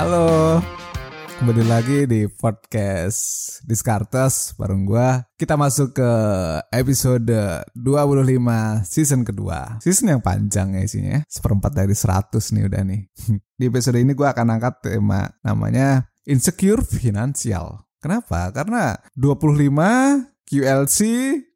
Halo, kembali lagi di podcast Diskartes bareng gua. Kita masuk ke episode 25 season kedua. Season yang panjang ya isinya, seperempat dari 100 nih udah nih. Di episode ini gua akan angkat tema namanya Insecure Finansial. Kenapa? Karena 25 QLC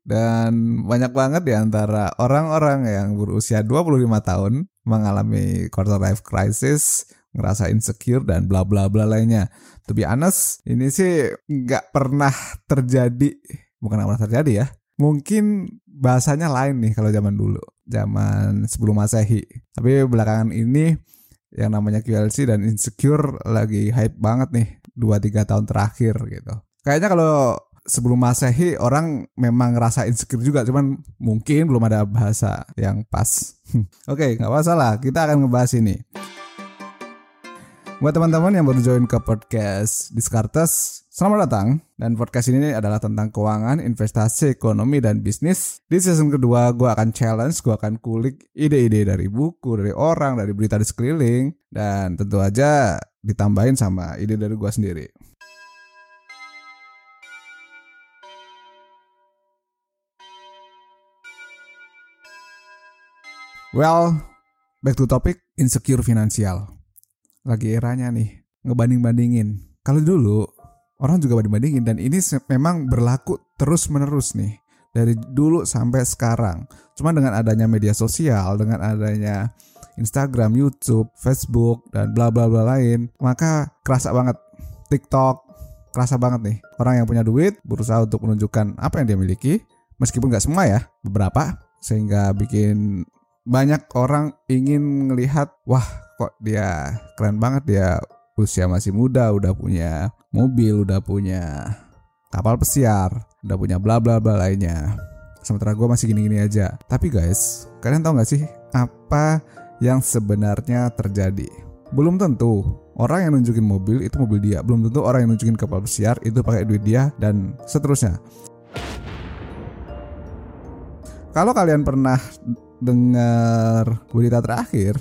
dan banyak banget di antara orang-orang yang berusia 25 tahun mengalami quarter life crisis, ngerasa insecure dan bla bla bla lainnya. To be honest, ini sih nggak pernah terjadi, bukan nggak pernah terjadi ya. Mungkin bahasanya lain nih kalau zaman dulu, zaman sebelum masehi. Tapi belakangan ini yang namanya QLC dan insecure lagi hype banget nih 2-3 tahun terakhir gitu. Kayaknya kalau sebelum masehi orang memang ngerasa insecure juga cuman mungkin belum ada bahasa yang pas oke okay, nggak masalah kita akan ngebahas ini buat teman-teman yang baru join ke podcast Diskartes selamat datang. Dan podcast ini adalah tentang keuangan investasi ekonomi dan bisnis. Di season kedua gue akan challenge gue akan kulik ide-ide dari buku dari orang dari berita di sekeliling. Dan tentu aja ditambahin sama ide dari gue sendiri. Well, back to topic insecure finansial. Lagi eranya nih, ngebanding-bandingin. Kalau dulu orang juga banding-bandingin dan ini memang berlaku terus-menerus nih dari dulu sampai sekarang. Cuma dengan adanya media sosial, dengan adanya Instagram, YouTube, Facebook dan bla bla bla lain, maka kerasa banget TikTok kerasa banget nih orang yang punya duit berusaha untuk menunjukkan apa yang dia miliki meskipun nggak semua ya beberapa sehingga bikin banyak orang ingin melihat wah kok dia keren banget dia usia masih muda udah punya mobil udah punya kapal pesiar udah punya bla bla bla lainnya. Sementara gue masih gini-gini aja. Tapi guys kalian tahu nggak sih apa yang sebenarnya terjadi? Belum tentu orang yang nunjukin mobil itu mobil dia. Belum tentu orang yang nunjukin kapal pesiar itu pakai duit dia dan seterusnya. Kalau kalian pernah dengar berita terakhir,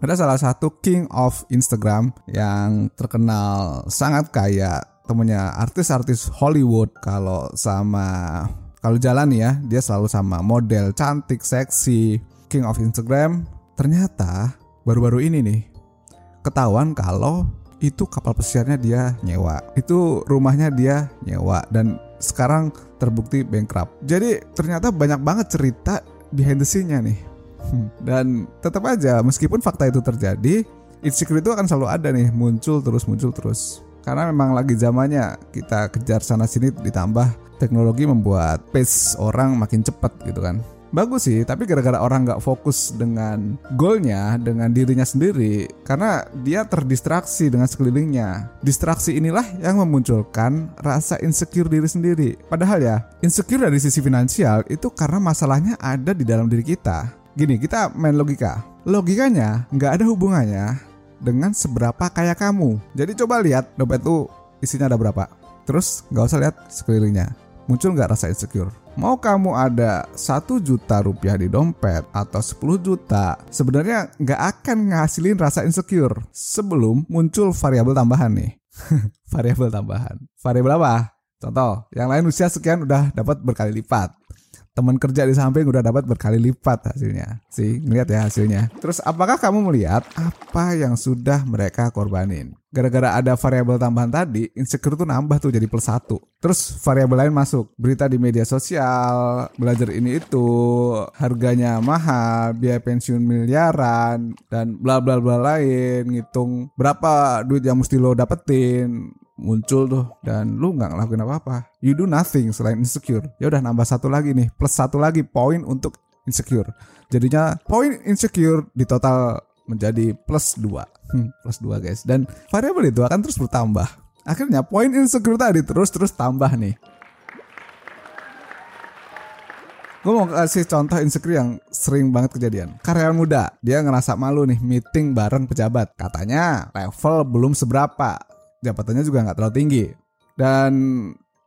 ada salah satu king of Instagram yang terkenal sangat kaya, temennya artis-artis Hollywood kalau sama kalau jalan ya, dia selalu sama model cantik, seksi, king of Instagram. Ternyata baru-baru ini nih ketahuan kalau itu kapal pesiarnya dia nyewa. Itu rumahnya dia nyewa dan sekarang terbukti bankrupt. Jadi ternyata banyak banget cerita behind the scene-nya nih. Hmm. Dan tetap aja meskipun fakta itu terjadi, insecure itu akan selalu ada nih, muncul terus muncul terus. Karena memang lagi zamannya kita kejar sana sini ditambah teknologi membuat pace orang makin cepat gitu kan bagus sih tapi gara-gara orang nggak fokus dengan goalnya dengan dirinya sendiri karena dia terdistraksi dengan sekelilingnya distraksi inilah yang memunculkan rasa insecure diri sendiri padahal ya insecure dari sisi finansial itu karena masalahnya ada di dalam diri kita gini kita main logika logikanya nggak ada hubungannya dengan seberapa kaya kamu jadi coba lihat dompet tuh isinya ada berapa terus nggak usah lihat sekelilingnya muncul nggak rasa insecure Mau kamu ada satu juta rupiah di dompet atau 10 juta, sebenarnya nggak akan ngasilin rasa insecure sebelum muncul variabel tambahan nih. variabel tambahan. Variabel apa? Contoh, yang lain usia sekian udah dapat berkali lipat teman kerja di samping udah dapat berkali lipat hasilnya. Sih, ngeliat ya hasilnya. Terus apakah kamu melihat apa yang sudah mereka korbanin? Gara-gara ada variabel tambahan tadi, insecure tuh nambah tuh jadi plus satu. Terus variabel lain masuk, berita di media sosial, belajar ini itu, harganya mahal, biaya pensiun miliaran, dan bla bla bla lain, ngitung berapa duit yang mesti lo dapetin, muncul tuh dan lu nggak ngelakuin apa-apa. You do nothing selain insecure. Ya udah nambah satu lagi nih plus satu lagi poin untuk insecure. Jadinya poin insecure di total menjadi plus dua. Hmm, plus dua guys. Dan variabel itu akan terus bertambah. Akhirnya poin insecure tadi terus terus tambah nih. Gue mau kasih contoh insecure yang sering banget kejadian. Karyawan muda, dia ngerasa malu nih meeting bareng pejabat. Katanya level belum seberapa jabatannya juga nggak terlalu tinggi dan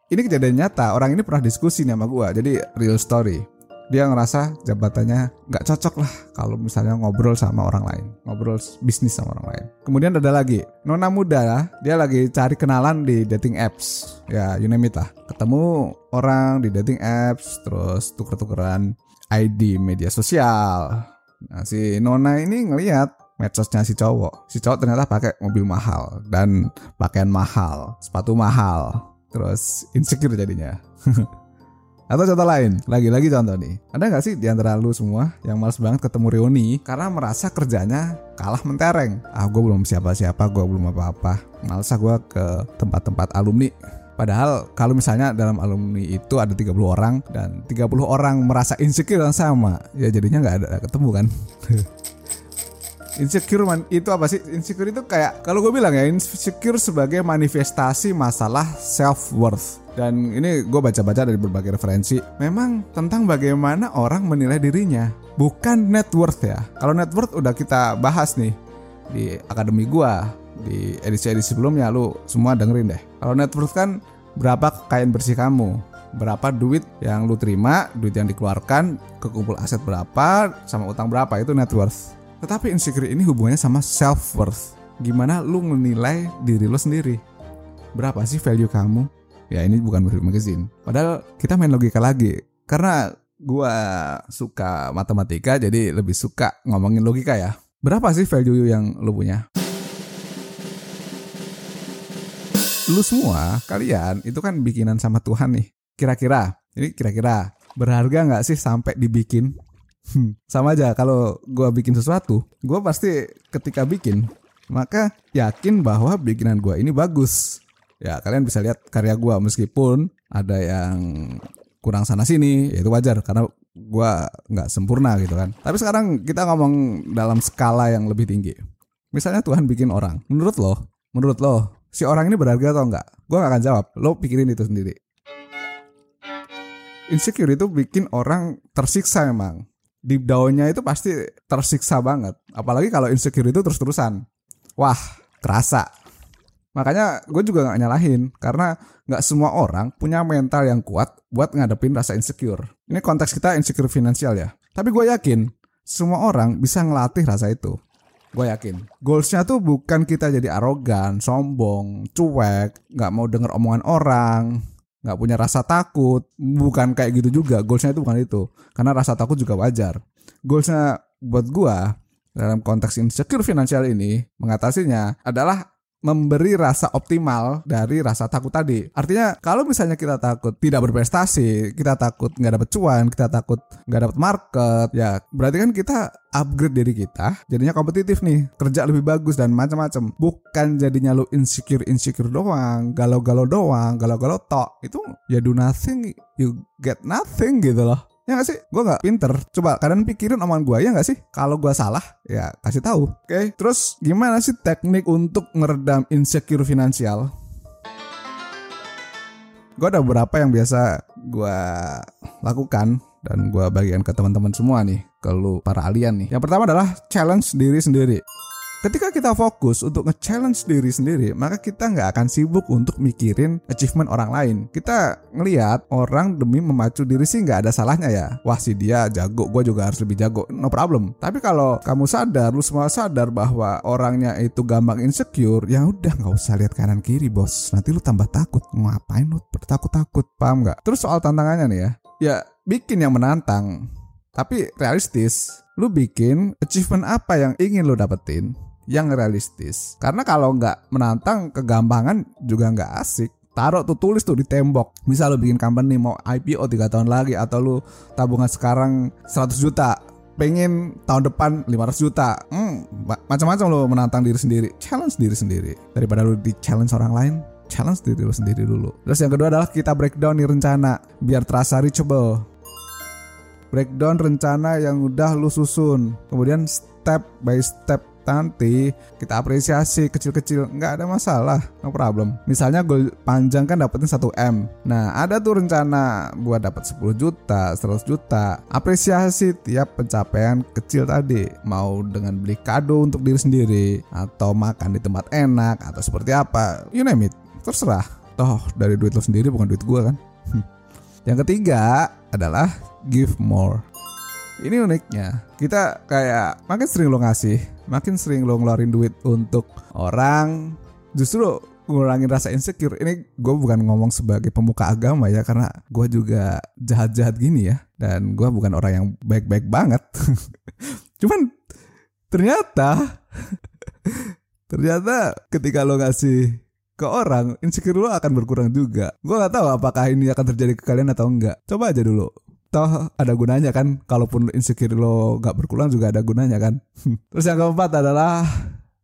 ini kejadian nyata orang ini pernah diskusi nih sama gue jadi real story dia ngerasa jabatannya nggak cocok lah kalau misalnya ngobrol sama orang lain, ngobrol bisnis sama orang lain. Kemudian ada lagi, nona muda lah, dia lagi cari kenalan di dating apps, ya you name it lah. Ketemu orang di dating apps, terus tuker-tukeran ID media sosial. Nah si nona ini ngelihat medsosnya si cowok. Si cowok ternyata pakai mobil mahal dan pakaian mahal, sepatu mahal. Terus insecure jadinya. Atau contoh lain, lagi-lagi contoh nih. Ada nggak sih di antara lu semua yang males banget ketemu reuni karena merasa kerjanya kalah mentereng? Ah, gue belum siapa-siapa, gue belum apa-apa. Males ah gue ke tempat-tempat alumni. Padahal kalau misalnya dalam alumni itu ada 30 orang dan 30 orang merasa insecure yang sama, ya jadinya nggak ada ketemu kan. insecure man, itu apa sih? Insecure itu kayak kalau gue bilang ya insecure sebagai manifestasi masalah self worth dan ini gue baca-baca dari berbagai referensi. Memang tentang bagaimana orang menilai dirinya, bukan net worth ya. Kalau net worth udah kita bahas nih di akademi gue di edisi-edisi sebelumnya lu semua dengerin deh. Kalau net worth kan berapa kekayaan bersih kamu, berapa duit yang lu terima, duit yang dikeluarkan, kekumpul aset berapa, sama utang berapa itu net worth. Tetapi insecure ini hubungannya sama self worth. Gimana lu menilai diri lu sendiri? Berapa sih value kamu? ya ini bukan review magazine padahal kita main logika lagi karena gua suka matematika jadi lebih suka ngomongin logika ya berapa sih value yang lu punya lu semua kalian itu kan bikinan sama Tuhan nih kira-kira ini kira-kira berharga nggak sih sampai dibikin hmm, sama aja kalau gua bikin sesuatu gua pasti ketika bikin maka yakin bahwa bikinan gua ini bagus. Ya kalian bisa lihat karya gue meskipun ada yang kurang sana sini ya itu wajar karena gue nggak sempurna gitu kan. Tapi sekarang kita ngomong dalam skala yang lebih tinggi. Misalnya Tuhan bikin orang menurut lo menurut lo si orang ini berharga atau enggak gue gak akan jawab lo pikirin itu sendiri. Insecure itu bikin orang tersiksa emang deep downnya itu pasti tersiksa banget apalagi kalau insecure itu terus-terusan wah kerasa Makanya gue juga gak nyalahin karena gak semua orang punya mental yang kuat buat ngadepin rasa insecure. Ini konteks kita insecure finansial ya. Tapi gue yakin semua orang bisa ngelatih rasa itu. Gue yakin. Goalsnya tuh bukan kita jadi arogan, sombong, cuek, gak mau denger omongan orang, gak punya rasa takut. Bukan kayak gitu juga. Goalsnya itu bukan itu. Karena rasa takut juga wajar. Goalsnya buat gue dalam konteks insecure finansial ini mengatasinya adalah memberi rasa optimal dari rasa takut tadi. Artinya kalau misalnya kita takut tidak berprestasi, kita takut nggak dapat cuan, kita takut nggak dapat market, ya berarti kan kita upgrade diri kita, jadinya kompetitif nih, kerja lebih bagus dan macam-macam. Bukan jadinya lu insecure insecure doang, galau-galau doang, galau-galau tok. Itu ya do nothing, you get nothing gitu loh. Ya gak sih? Gue gak pinter. Coba kalian pikirin omongan gue ya gak sih? Kalau gue salah, ya kasih tahu. Oke. Okay? Terus gimana sih teknik untuk meredam insecure finansial? Gue ada beberapa yang biasa gue lakukan dan gue bagikan ke teman-teman semua nih, ke lu para alien nih. Yang pertama adalah challenge diri sendiri. Ketika kita fokus untuk nge-challenge diri sendiri, maka kita nggak akan sibuk untuk mikirin achievement orang lain. Kita ngelihat orang demi memacu diri sih nggak ada salahnya ya. Wah si dia jago, gue juga harus lebih jago. No problem. Tapi kalau kamu sadar, lu semua sadar bahwa orangnya itu gampang insecure, ya udah nggak usah lihat kanan kiri bos. Nanti lu tambah takut. Ngapain lu takut-takut? Paham nggak? Terus soal tantangannya nih ya, ya bikin yang menantang. Tapi realistis, lu bikin achievement apa yang ingin lu dapetin yang realistis. Karena kalau nggak menantang kegampangan juga nggak asik. Taruh tuh tulis tuh di tembok. Misal lo bikin company mau IPO 3 tahun lagi atau lu tabungan sekarang 100 juta pengen tahun depan 500 juta hmm, macam-macam lo menantang diri sendiri challenge diri sendiri daripada lo di challenge orang lain challenge diri lo sendiri dulu terus yang kedua adalah kita breakdown nih rencana biar terasa reachable breakdown rencana yang udah lu susun kemudian step by step nanti kita apresiasi kecil-kecil nggak ada masalah no problem. Misalnya goal panjang kan dapetin 1 M. Nah ada tuh rencana buat dapat 10 juta 100 juta. Apresiasi tiap pencapaian kecil tadi. Mau dengan beli kado untuk diri sendiri atau makan di tempat enak atau seperti apa. You name it terserah. Toh dari duit lo sendiri bukan duit gue kan? Yang ketiga adalah give more. Ini uniknya, kita kayak makin sering lo ngasih, makin sering lo ngeluarin duit untuk orang, justru ngurangin rasa insecure. Ini gue bukan ngomong sebagai pemuka agama ya, karena gue juga jahat-jahat gini ya, dan gue bukan orang yang baik-baik banget. Cuman ternyata, ternyata ketika lo ngasih ke orang, insecure lo akan berkurang juga. Gue gak tahu apakah ini akan terjadi ke kalian atau enggak. Coba aja dulu toh ada gunanya kan kalaupun insecure lo gak berkurang juga ada gunanya kan. Terus yang keempat adalah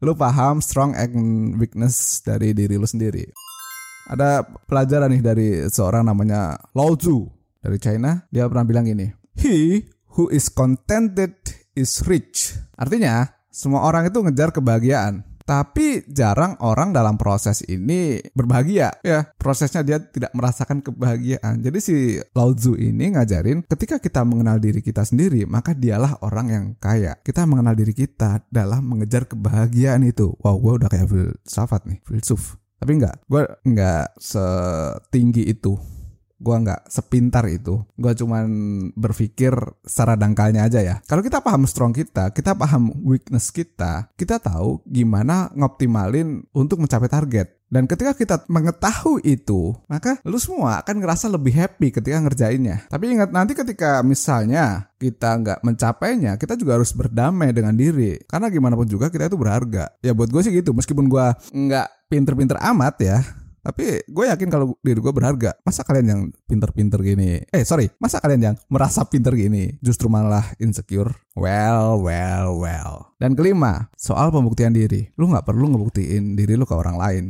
lo paham strong and weakness dari diri lo sendiri. Ada pelajaran nih dari seorang namanya Lao Tzu dari China. Dia pernah bilang gini he who is contented is rich. Artinya semua orang itu ngejar kebahagiaan tapi jarang orang dalam proses ini berbahagia. Ya prosesnya dia tidak merasakan kebahagiaan. Jadi si Lao Tzu ini ngajarin ketika kita mengenal diri kita sendiri maka dialah orang yang kaya. Kita mengenal diri kita dalam mengejar kebahagiaan itu. Wow gue udah kayak filsafat nih filsuf. Tapi enggak gue enggak setinggi itu gue nggak sepintar itu gue cuman berpikir secara dangkalnya aja ya kalau kita paham strong kita kita paham weakness kita kita tahu gimana ngoptimalin untuk mencapai target dan ketika kita mengetahui itu, maka lu semua akan ngerasa lebih happy ketika ngerjainnya. Tapi ingat nanti ketika misalnya kita nggak mencapainya, kita juga harus berdamai dengan diri. Karena gimana pun juga kita itu berharga. Ya buat gue sih gitu, meskipun gue nggak pinter-pinter amat ya, tapi gue yakin kalau diri gue berharga. Masa kalian yang pinter-pinter gini? Eh sorry, masa kalian yang merasa pinter gini justru malah insecure? Well, well, well. Dan kelima, soal pembuktian diri. Lu nggak perlu ngebuktiin diri lu ke orang lain.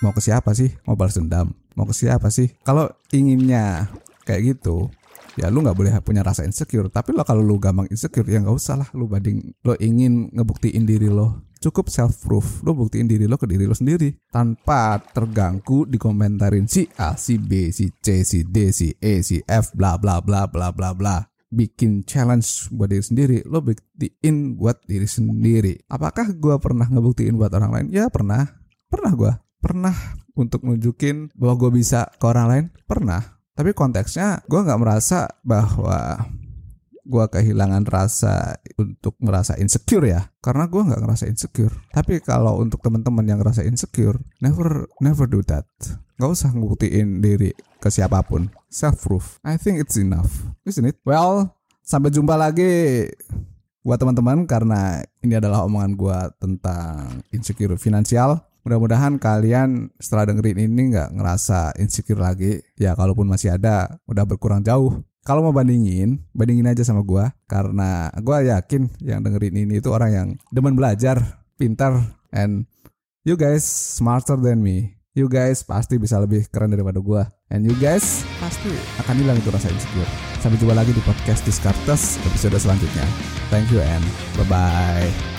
Mau ke siapa sih? Mau balas dendam? Mau ke siapa sih? Kalau inginnya kayak gitu, ya lu nggak boleh punya rasa insecure tapi lo kalau lu gampang insecure ya nggak usah lah lu banding lo ingin ngebuktiin diri lo cukup self proof lo buktiin diri lo ke diri lo sendiri. Tanpa terganggu dikomentarin si A si B si C si D si E si F bla bla bla bla bla bla. Bikin challenge buat diri sendiri. Lo buktiin buat diri sendiri. Apakah gue pernah ngebuktiin buat orang lain? Ya pernah. Pernah gue pernah untuk nunjukin bahwa gue bisa ke orang lain? Pernah. Tapi konteksnya gue nggak merasa bahwa gue kehilangan rasa untuk merasa insecure ya. Karena gue nggak ngerasa insecure. Tapi kalau untuk teman-teman yang ngerasa insecure never never do that. Nggak usah ngebuktiin diri ke siapa pun. Self proof I think it's enough isn't it? Well sampai jumpa lagi buat teman-teman karena ini adalah omongan gue tentang insecure finansial. Mudah-mudahan kalian setelah dengerin ini nggak ngerasa insecure lagi. Ya kalaupun masih ada, udah berkurang jauh. Kalau mau bandingin, bandingin aja sama gue. Karena gue yakin yang dengerin ini itu orang yang demen belajar, pintar, and you guys smarter than me. You guys pasti bisa lebih keren daripada gue. And you guys pasti akan hilang itu rasa insecure. Sampai jumpa lagi di podcast Discartes episode selanjutnya. Thank you and bye-bye.